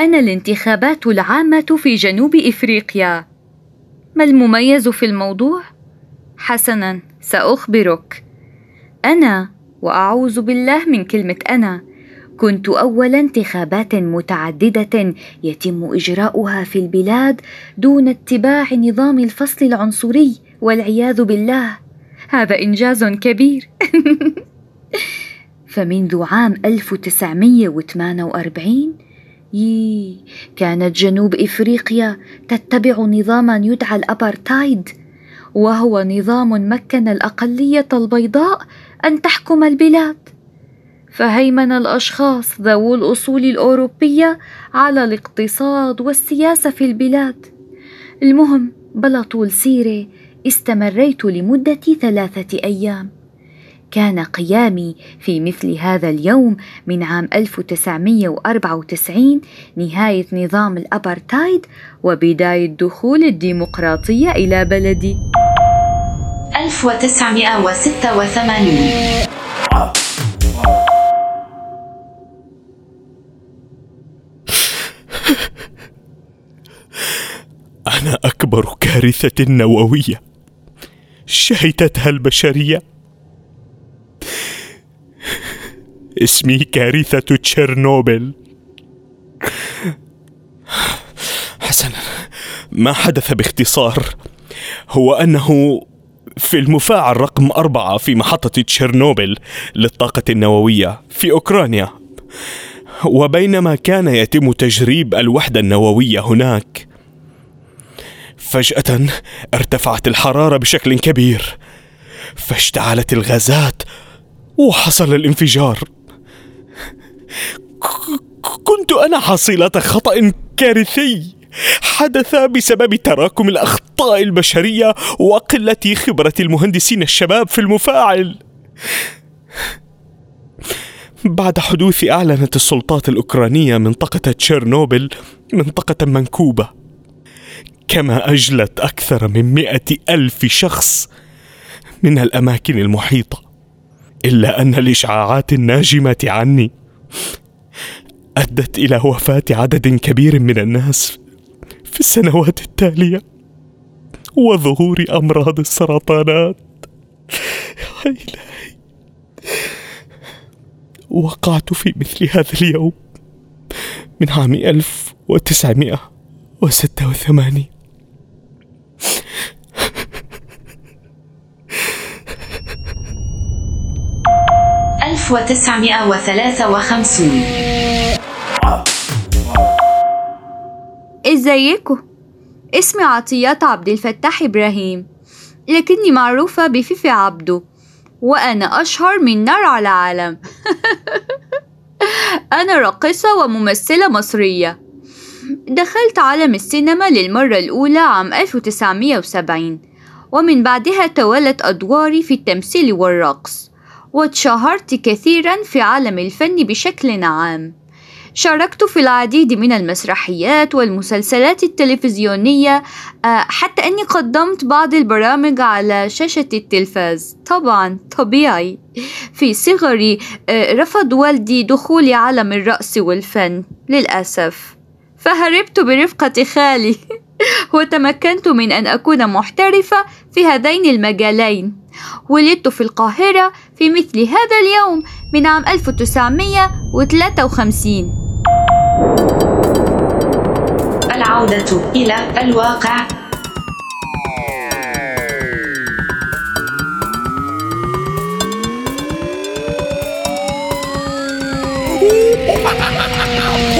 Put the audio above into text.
أنا الانتخابات العامة في جنوب إفريقيا. ما المميز في الموضوع؟ حسناً سأخبرك. أنا وأعوذ بالله من كلمة أنا كنت أول انتخابات متعددة يتم إجراؤها في البلاد دون اتباع نظام الفصل العنصري والعياذ بالله. هذا إنجاز كبير. فمنذ عام 1948 يي كانت جنوب إفريقيا تتبع نظاما يدعى الأبارتايد وهو نظام مكن الأقلية البيضاء أن تحكم البلاد. فهيمن الأشخاص ذوو الأصول الأوروبية على الاقتصاد والسياسة في البلاد. المهم بلا طول سيرة استمريت لمدة ثلاثة أيام. كان قيامي في مثل هذا اليوم من عام 1994 نهاية نظام الأبرتايد وبداية دخول الديمقراطية إلى بلدي. 1986 أنا أكبر كارثة نووية. شهدتها البشرية. اسمي كارثة تشيرنوبل. حسنا ما حدث باختصار. هو أنه في المفاعل رقم أربعة في محطة تشيرنوبل للطاقة النووية في أوكرانيا. وبينما كان يتم تجريب الوحدة النووية هناك. فجأة ارتفعت الحرارة بشكل كبير. فاشتعلت الغازات وحصل الانفجار. كنت أنا حصيلة خطأ كارثي. حدث بسبب تراكم الأخطاء البشرية وقلة خبرة المهندسين الشباب في المفاعل. بعد حدوث أعلنت السلطات الأوكرانية منطقة تشيرنوبل منطقة منكوبة. كما أجلت أكثر من مئة ألف شخص من الأماكن المحيطة. إلا أن الإشعاعات الناجمة عني أدت إلى وفاة عدد كبير من الناس في السنوات التالية وظهور أمراض السرطانات. يا إلهي وقعت في مثل هذا اليوم من عام 1986 1953 ازيكم اسمي عطيات عبد الفتاح إبراهيم. لكني معروفة بفيفي عبدو وأنا أشهر من نار على العالم. أنا راقصة وممثلة مصرية. دخلت عالم السينما للمرة الأولى عام 1970 ومن بعدها توالت أدواري في التمثيل والرقص. واتشهرت كثيرا في عالم الفن بشكل عام شاركت في العديد من المسرحيات والمسلسلات التلفزيونية آه، حتى أني قدمت بعض البرامج على شاشة التلفاز. طبعا طبيعي. في صغري آه، رفض والدي دخولي عالم الرقص والفن للأسف. فهربت برفقة خالي. وتمكنت من أن أكون محترفة في هذين المجالين. ولدت في القاهرة في مثل هذا اليوم من عام 1953 العودة إلى الواقع.